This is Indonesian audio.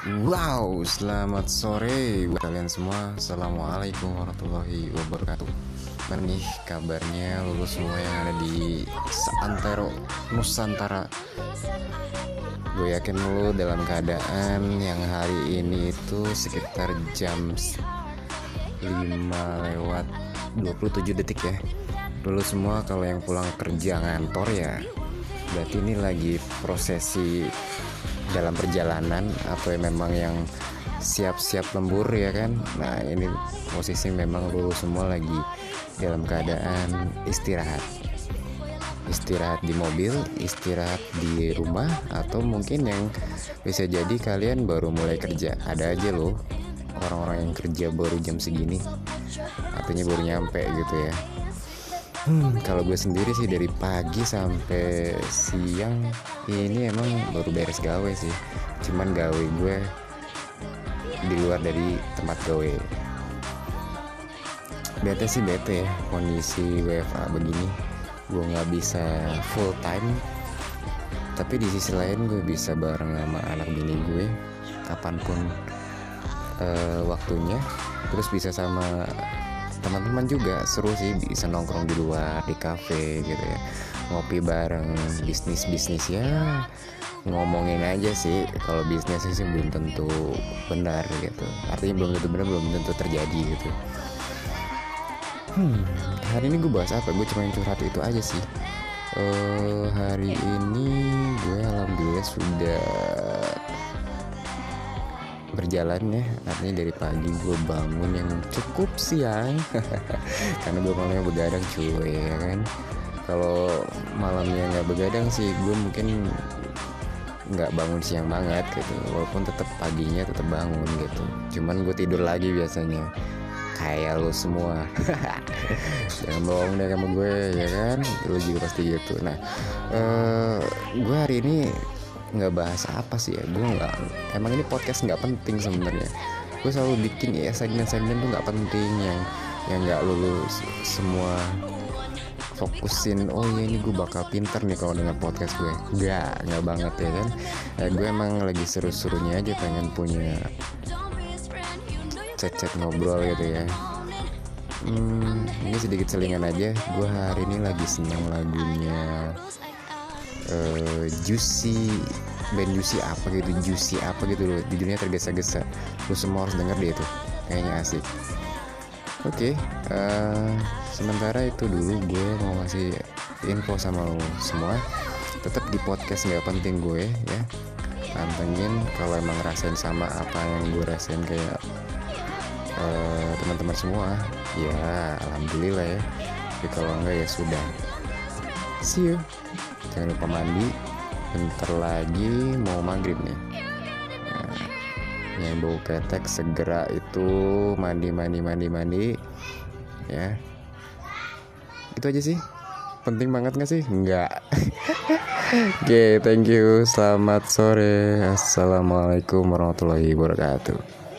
Wow, selamat sore buat kalian semua. Assalamualaikum warahmatullahi wabarakatuh. Mana nih kabarnya lulus semua yang ada di seantero Nusantara? Gue yakin lu dalam keadaan yang hari ini itu sekitar jam 5 lewat 27 detik ya. Dulu semua kalau yang pulang kerja ngantor ya berarti ini lagi prosesi dalam perjalanan atau memang yang siap-siap lembur ya kan? Nah ini posisi memang lu semua lagi dalam keadaan istirahat. Istirahat di mobil istirahat di rumah atau mungkin yang bisa jadi kalian baru mulai kerja. Ada aja loh orang-orang yang kerja baru jam segini artinya baru nyampe gitu ya Hmm, kalau gue sendiri sih dari pagi sampai siang ini emang baru beres gawe sih. Cuman gawe gue di luar dari tempat gawe. Bete sih bete ya kondisi WFA begini. Gue nggak bisa full time. Tapi di sisi lain gue bisa bareng sama anak bini gue kapan pun uh, waktunya. Terus bisa sama teman-teman juga. Seru sih bisa nongkrong di luar di cafe gitu ya. Ngopi bareng bisnis bisnis ya. Ngomongin aja sih kalau bisnis sih belum tentu benar gitu. Artinya belum tentu benar belum tentu terjadi gitu. Hmm hari ini gue bahas apa? Gue cuma curhat itu aja sih. Uh, hari ini gue alhamdulillah sudah berjalan ya. Artinya dari pagi gue bangun yang cukup siang. Karena gue malamnya begadang cuy ya kan? Kalau malamnya nggak begadang sih gue mungkin nggak bangun siang banget gitu. Walaupun tetap paginya tetap bangun gitu. Cuman gue tidur lagi biasanya. Kayak lo semua. Jangan bohong deh sama gue ya kan? Lo juga pasti gitu. Nah uh, gue hari ini nggak bahas apa sih ya. Gue nggak emang ini podcast nggak penting sebenarnya. Gue selalu bikin ya segmen-segmen tuh nggak penting yang yang nggak lulus. Semua fokusin oh ya ini gue bakal pinter nih kalau dengan podcast gue. Nggak nggak banget ya kan. Ya, gue emang lagi seru-serunya aja pengen punya chat-chat ngobrol gitu ya. Hmm, ini sedikit selingan aja. Gue hari ini lagi senang lagunya uh, Juicy band Juicy apa gitu Juicy apa gitu loh. Di dunia tergesa-gesa. Lu semua harus denger deh itu. Kayaknya asik. Oke okay, uh, eh, sementara itu dulu gue mau ngasih info sama lo semua. Tetap di podcast nggak penting gue ya. Pantengin kalau emang ngerasain sama apa yang gue rasain kayak uh, teman-teman semua. Ya alhamdulillah ya. Tapi kalau enggak ya sudah. See you jangan lupa mandi. Bentar lagi mau maghrib nih. Nah, yang bau ketek segera itu mandi mandi mandi mandi ya. Itu aja sih. Penting banget gak sih? Enggak oke okay, thank you. Selamat sore. Assalamualaikum warahmatullahi wabarakatuh